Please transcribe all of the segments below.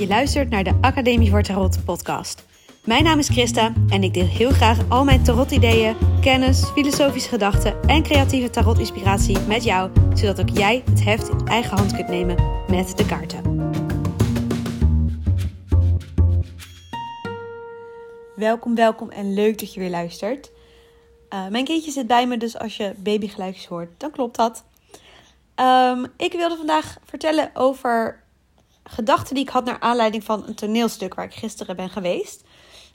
Je luistert naar de Academie voor Tarot podcast. Mijn naam is Christa en ik deel heel graag al mijn tarot-ideeën, kennis, filosofische gedachten en creatieve tarot-inspiratie met jou, zodat ook jij het heft in eigen hand kunt nemen met de kaarten. Welkom, welkom en leuk dat je weer luistert. Uh, mijn kindje zit bij me, dus als je babygeluidjes hoort, dan klopt dat. Um, ik wilde vandaag vertellen over gedachten die ik had naar aanleiding van een toneelstuk waar ik gisteren ben geweest.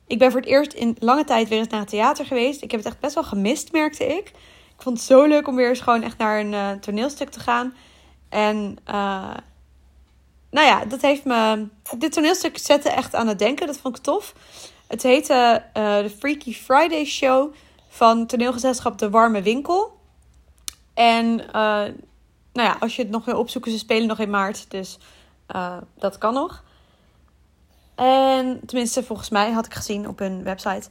Ik ben voor het eerst in lange tijd weer eens naar het theater geweest. Ik heb het echt best wel gemist, merkte ik. Ik vond het zo leuk om weer eens gewoon echt naar een uh, toneelstuk te gaan. En uh, nou ja, dat heeft me. Dit toneelstuk zette echt aan het denken. Dat vond ik tof. Het heette uh, de Freaky Friday Show van toneelgezelschap De Warme Winkel. En nou ja, als je het nog wil opzoeken, ze spelen nog in maart. Dus uh, dat kan nog. En tenminste, volgens mij had ik gezien op hun website.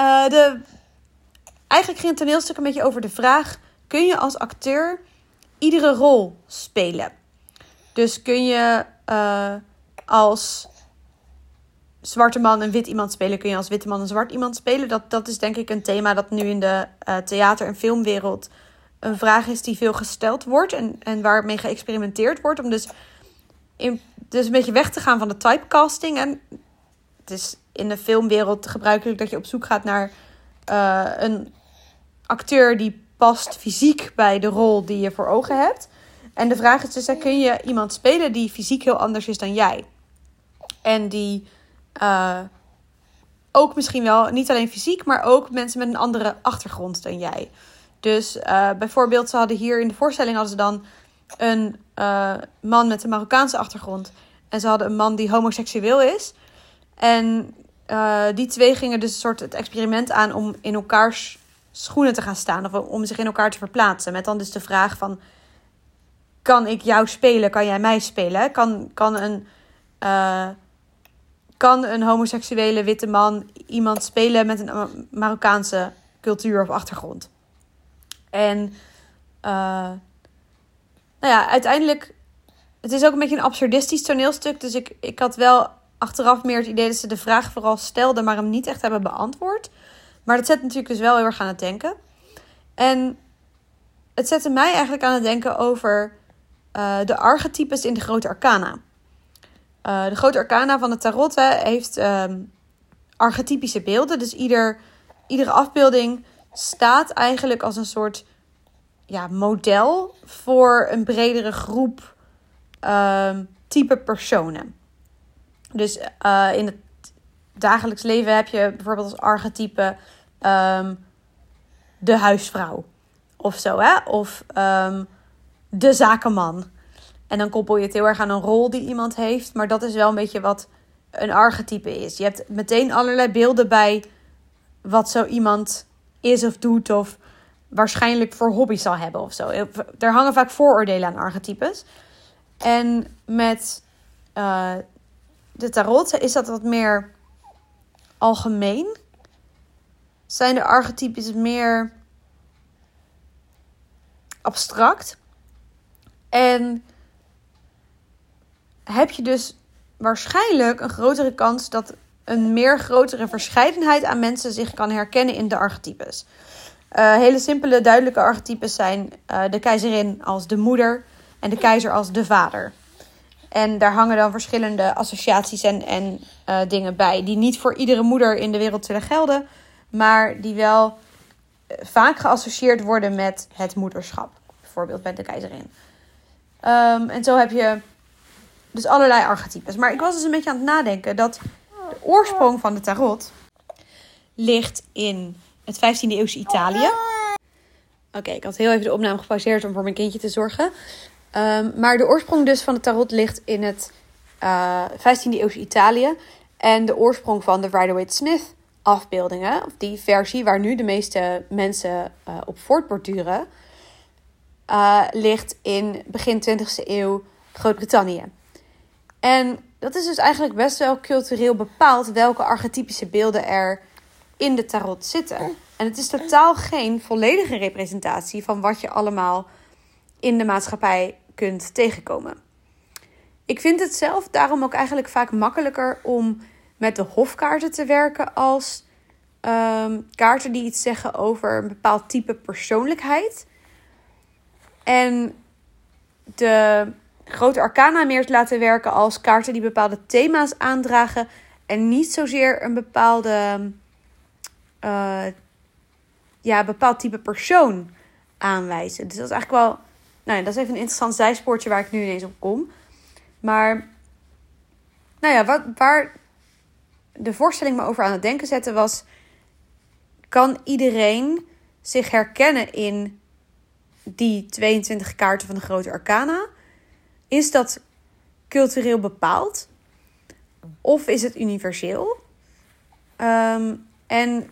Uh, de, eigenlijk ging het toneelstuk een beetje over de vraag: kun je als acteur iedere rol spelen? Dus kun je uh, als zwarte man een wit iemand spelen? Kun je als witte man een zwart iemand spelen? Dat, dat is denk ik een thema dat nu in de theater- en filmwereld een vraag is die veel gesteld wordt en, en waarmee geëxperimenteerd wordt. Om dus, in, dus een beetje weg te gaan van de typecasting. En het is in de filmwereld gebruikelijk dat je op zoek gaat naar uh, een acteur die past fysiek bij de rol die je voor ogen hebt. En de vraag is dus, kun je iemand spelen die fysiek heel anders is dan jij? En die uh, ook misschien wel, niet alleen fysiek, maar ook mensen met een andere achtergrond dan jij. Dus uh, bijvoorbeeld, ze hadden hier in de voorstelling hadden ze dan een uh, man met een Marokkaanse achtergrond. En ze hadden een man die homoseksueel is. En uh, die twee gingen dus een soort het experiment aan om in elkaars schoenen te gaan staan. Of om zich in elkaar te verplaatsen. Met dan dus de vraag van... Kan ik jou spelen? Kan jij mij spelen? Kan, kan een... kan een homoseksuele witte man iemand spelen met een Marokkaanse cultuur of achtergrond? En uh, nou ja, uiteindelijk. Het is ook een beetje een absurdistisch toneelstuk. Dus ik, ik had wel achteraf meer het idee dat ze de vraag vooral stelden, maar hem niet echt hebben beantwoord. Maar dat zet natuurlijk dus wel heel erg aan het denken. En het zette mij eigenlijk aan het denken over uh, de archetypes in de grote arcana. Uh, de grote arcana van de tarot heeft um, archetypische beelden. Dus ieder, iedere afbeelding staat eigenlijk als een soort ja, model voor een bredere groep um, type personen. Dus uh, in het dagelijks leven heb je bijvoorbeeld als archetype um, de huisvrouw of zo, hè? Of um, de zakenman. En dan koppel je het heel erg aan een rol die iemand heeft, maar dat is wel een beetje wat een archetype is. Je hebt meteen allerlei beelden bij wat zo iemand is of doet of waarschijnlijk voor hobby zal hebben of zo. Er hangen vaak vooroordelen aan archetypes. En met uh, de tarot is dat wat meer algemeen. Zijn de archetypes meer abstract. En heb je dus waarschijnlijk een grotere kans dat een meer grotere verscheidenheid aan mensen zich kan herkennen in de archetypes. Uh, hele simpele, duidelijke archetypes zijn uh, de keizerin als de moeder en de keizer als de vader. En daar hangen dan verschillende associaties en, en uh, dingen bij, die niet voor iedere moeder in de wereld zullen gelden, maar die wel vaak geassocieerd worden met het moederschap. Bijvoorbeeld bij de keizerin. Um, en zo heb je dus allerlei archetypes. Maar ik was dus een beetje aan het nadenken dat oorsprong van de tarot ligt in het 15e eeuwse Italië. Oké, ik had heel even de opname gepauzeerd om voor mijn kindje te zorgen. Um, maar de oorsprong dus van de tarot ligt in het uh, 15e eeuwse Italië. En de oorsprong van de Rider-Waite-Smith afbeeldingen, of die versie waar nu de meeste mensen uh, op voortborduren, uh, ligt in begin 20e eeuw Groot-Brittannië. En dat is dus eigenlijk best wel cultureel bepaald welke archetypische beelden er in de tarot zitten. En het is totaal geen volledige representatie van wat je allemaal in de maatschappij kunt tegenkomen. ik vind het zelf daarom ook eigenlijk vaak makkelijker om met de hofkaarten te werken als ehm, kaarten die iets zeggen over een bepaald type persoonlijkheid. En de grote arcana meer te laten werken als kaarten die bepaalde thema's aandragen. En niet zozeer een bepaalde, uh, ja, bepaald type persoon aanwijzen. Dus dat is eigenlijk wel, nou ja, dat is even een interessant zijspoortje waar ik nu ineens op kom. Maar, nou ja, wat, waar de voorstelling me over aan het denken zette was: kan iedereen zich herkennen in die 22 kaarten van de grote arcana? Is dat cultureel bepaald? Of is het universeel? Ehm, en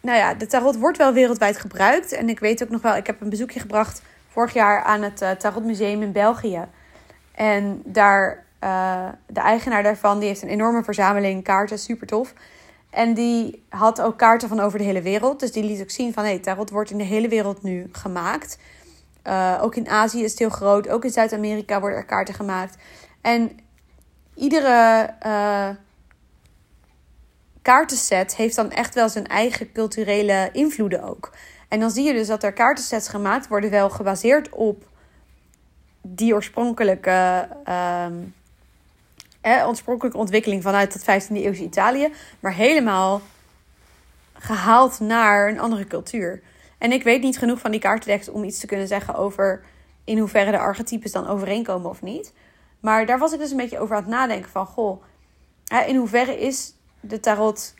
nou ja, de tarot wordt wel wereldwijd gebruikt. En ik weet ook nog wel, ik heb een bezoekje gebracht vorig jaar aan het uh, Tarotmuseum in België. En daar, uh, de eigenaar daarvan, die heeft een enorme verzameling kaarten, super tof. En die had ook kaarten van over de hele wereld. Dus die liet ook zien van, hé, hey, tarot wordt in de hele wereld nu gemaakt. Uh, ook in Azië is het heel groot. Ook in Zuid-Amerika worden er kaarten gemaakt. En iedere uh, kaartenset heeft dan echt wel zijn eigen culturele invloeden ook. En dan zie je dus dat er kaartensets gemaakt worden, wel gebaseerd op die oorspronkelijke, um, eh, oorspronkelijke ontwikkeling vanuit het 15e eeuwse Italië, maar helemaal gehaald naar een andere cultuur. En ik weet niet genoeg van die kaartendeks om iets te kunnen zeggen over in hoeverre de archetypes dan overeenkomen of niet. Maar daar was ik dus een beetje over aan het nadenken van, goh, in hoeverre is de tarot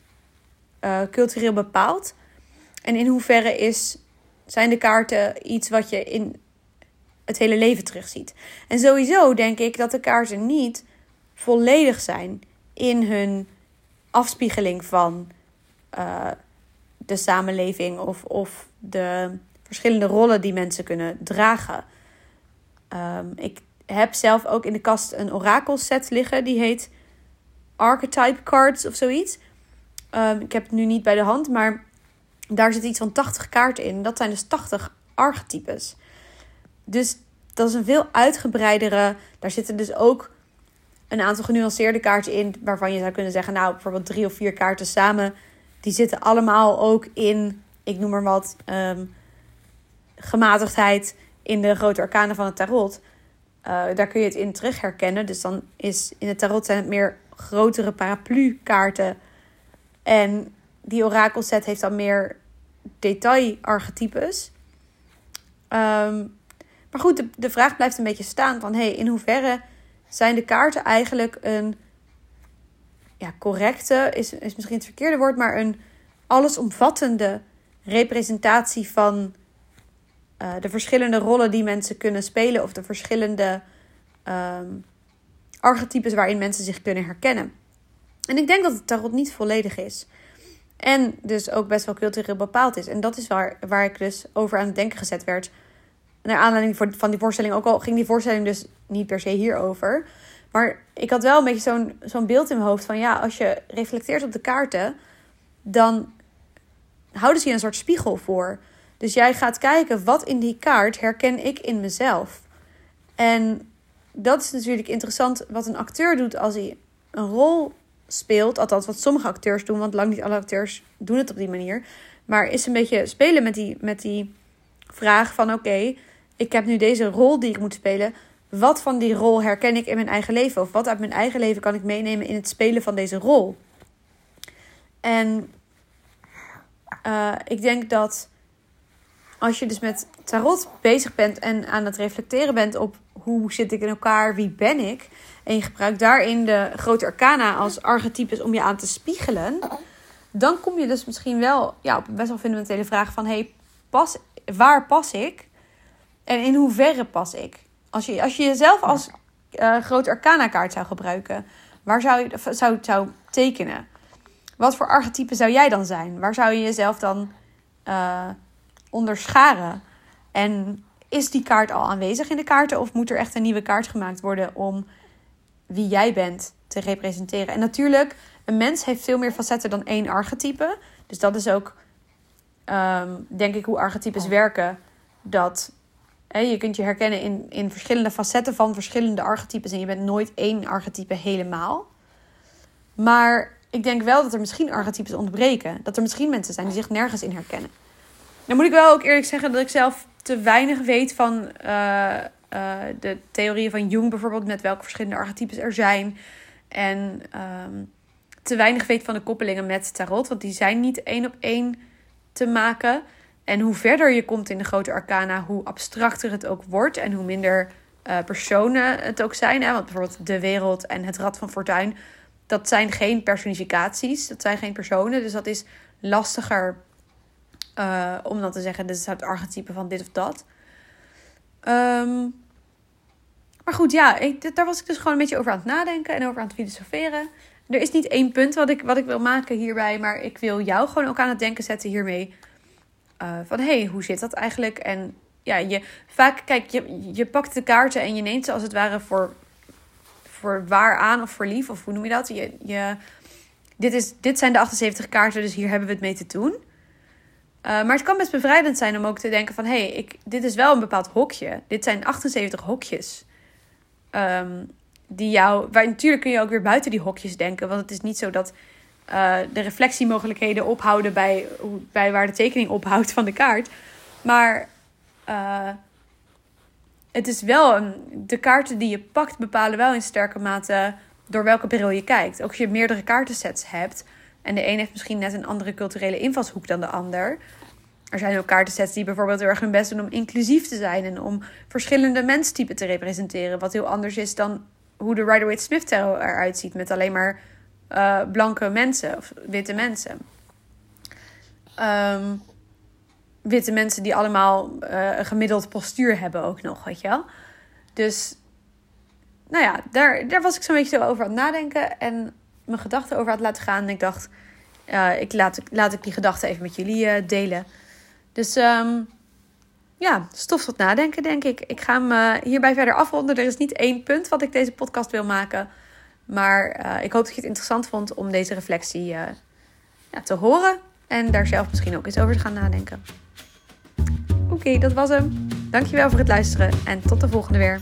uh, cultureel bepaald? En in hoeverre is, zijn de kaarten iets wat je in het hele leven terugziet? En sowieso denk ik dat de kaarten niet volledig zijn in hun afspiegeling van uh, de samenleving of, of de verschillende rollen die mensen kunnen dragen. Um, ik heb zelf ook in de kast een orakelset liggen. Die heet Archetype Cards of zoiets. Um, ik heb het nu niet bij de hand, maar daar zit iets van 80 kaarten in. Dat zijn dus 80 archetypes. Dus dat is een veel uitgebreidere. Daar zitten dus ook een aantal genuanceerde kaarten in. Waarvan je zou kunnen zeggen, nou, bijvoorbeeld drie of vier kaarten samen. Die zitten allemaal ook in, ik noem maar wat, um, gematigdheid in de grote arkanen van het tarot. Uh, daar kun je het in terug herkennen. Dus dan is in het tarot zijn het meer grotere paraplu-kaarten. En die orakelset heeft dan meer detail-archetypes. Um, maar goed, de, de vraag blijft een beetje staan van... hey, in hoeverre zijn de kaarten eigenlijk een ja, correcte... Is, is misschien het verkeerde woord, maar een allesomvattende representatie van uh, de verschillende rollen die mensen kunnen spelen of de verschillende um, archetypes waarin mensen zich kunnen herkennen. En ik denk dat het tarot niet volledig is. En dus ook best wel cultureel bepaald is. En dat is waar, waar ik dus over aan het denken gezet werd. Naar aanleiding van die voorstelling. Ook al ging die voorstelling dus niet per se hierover. Maar ik had wel een beetje zo'n zo'n beeld in mijn hoofd van ja, als je reflecteert op de kaarten, dan houden ze je een soort spiegel voor. Dus jij gaat kijken wat in die kaart herken ik in mezelf. En dat is natuurlijk interessant wat een acteur doet als hij een rol speelt. Althans, wat sommige acteurs doen, want lang niet alle acteurs doen het op die manier. Maar is een beetje spelen met die, met die vraag van oké, ik heb nu deze rol die ik moet spelen. Wat van die rol herken ik in mijn eigen leven? Of wat uit mijn eigen leven kan ik meenemen in het spelen van deze rol? En uh, ik denk dat als je dus met tarot bezig bent en aan het reflecteren bent op hoe zit ik in elkaar, wie ben ik, en je gebruikt daarin de grote arcana als archetypes om je aan te spiegelen, dan kom je dus misschien wel ja, op een best wel fundamentele vraag van hey, pas, waar pas ik en in hoeverre pas ik? Als je, als je jezelf als uh, grote arcana kaart zou gebruiken, waar zou je zou, zou tekenen? Wat voor archetype zou jij dan zijn? Waar zou je jezelf dan uh, onderscharen? En is die kaart al aanwezig in de kaarten of moet er echt een nieuwe kaart gemaakt worden om wie jij bent te representeren? En natuurlijk, een mens heeft veel meer facetten dan één archetype. Dus dat is ook, um, denk ik, hoe archetypes werken. Dat je kunt je herkennen in, in verschillende facetten van verschillende archetypes. En je bent nooit één archetype helemaal. Maar ik denk wel dat er misschien archetypes ontbreken. Dat er misschien mensen zijn die zich nergens in herkennen. Dan moet ik wel ook eerlijk zeggen dat ik zelf te weinig weet van uh, uh, de theorieën van Jung bijvoorbeeld. Met welke verschillende archetypes er zijn. En um, te weinig weet van de koppelingen met tarot. Want die zijn niet één op één te maken. En hoe verder je komt in de grote arcana, hoe abstracter het ook wordt. En hoe minder uh, personen het ook zijn. Hè? Want bijvoorbeeld de wereld en het rad van fortuin. Dat zijn geen personificaties. Dat zijn geen personen. Dus dat is lastiger uh, om dan te zeggen, dit is het archetype van dit of dat. Um, maar goed, ja, daar was ik dus gewoon een beetje over aan het nadenken en over aan het filosoferen. Er is niet één punt wat ik, wat ik wil maken hierbij, maar ik wil jou gewoon ook aan het denken zetten hiermee. Uh, van hé, hey, hoe zit dat eigenlijk? En ja, je, vaak, kijk, je, je pakt de kaarten en je neemt ze als het ware voor, voor waar aan of voor lief, of hoe noem je dat? Je, je, dit, is, dit zijn de 78 kaarten, dus hier hebben we het mee te doen. Uh, maar het kan best bevrijdend zijn om ook te denken van... hé, hey, ik, dit is wel een bepaald hokje. Dit zijn 78 hokjes. Um, die jou... Waar, natuurlijk kun je ook weer buiten die hokjes denken. Want het is niet zo dat uh, de reflectiemogelijkheden ophouden... Bij, bij waar de tekening ophoudt van de kaart. Maar uh, het is wel... De kaarten die je pakt bepalen wel in sterke mate... door welke bril je kijkt. Ook als je meerdere kaartensets hebt... En de een heeft misschien net een andere culturele invalshoek dan de ander. Er zijn ook kaartensets die bijvoorbeeld heel erg hun best doen om inclusief te zijn en om verschillende menstypen te representeren. Wat heel anders is dan hoe de Rider-Waite-Smith tarot eruit ziet met alleen maar uh, blanke mensen of witte mensen. Um, witte mensen die allemaal uh, een gemiddeld postuur hebben ook nog, weet je wel. Dus, nou ja, daar, daar was ik zo'n beetje over aan het nadenken. En mijn gedachten over had laten gaan. En ik dacht, uh, ik laat, laat ik die gedachten even met jullie delen. Dus um, ja, stof tot nadenken, denk ik. Ik ga hem hierbij verder afronden. Er is niet één punt wat ik deze podcast wil maken. Maar ik hoop dat je het interessant vond om deze reflectie ja, te horen. En daar zelf misschien ook eens over te gaan nadenken. Oké, dat was hem. Dankjewel voor het luisteren en tot de volgende weer.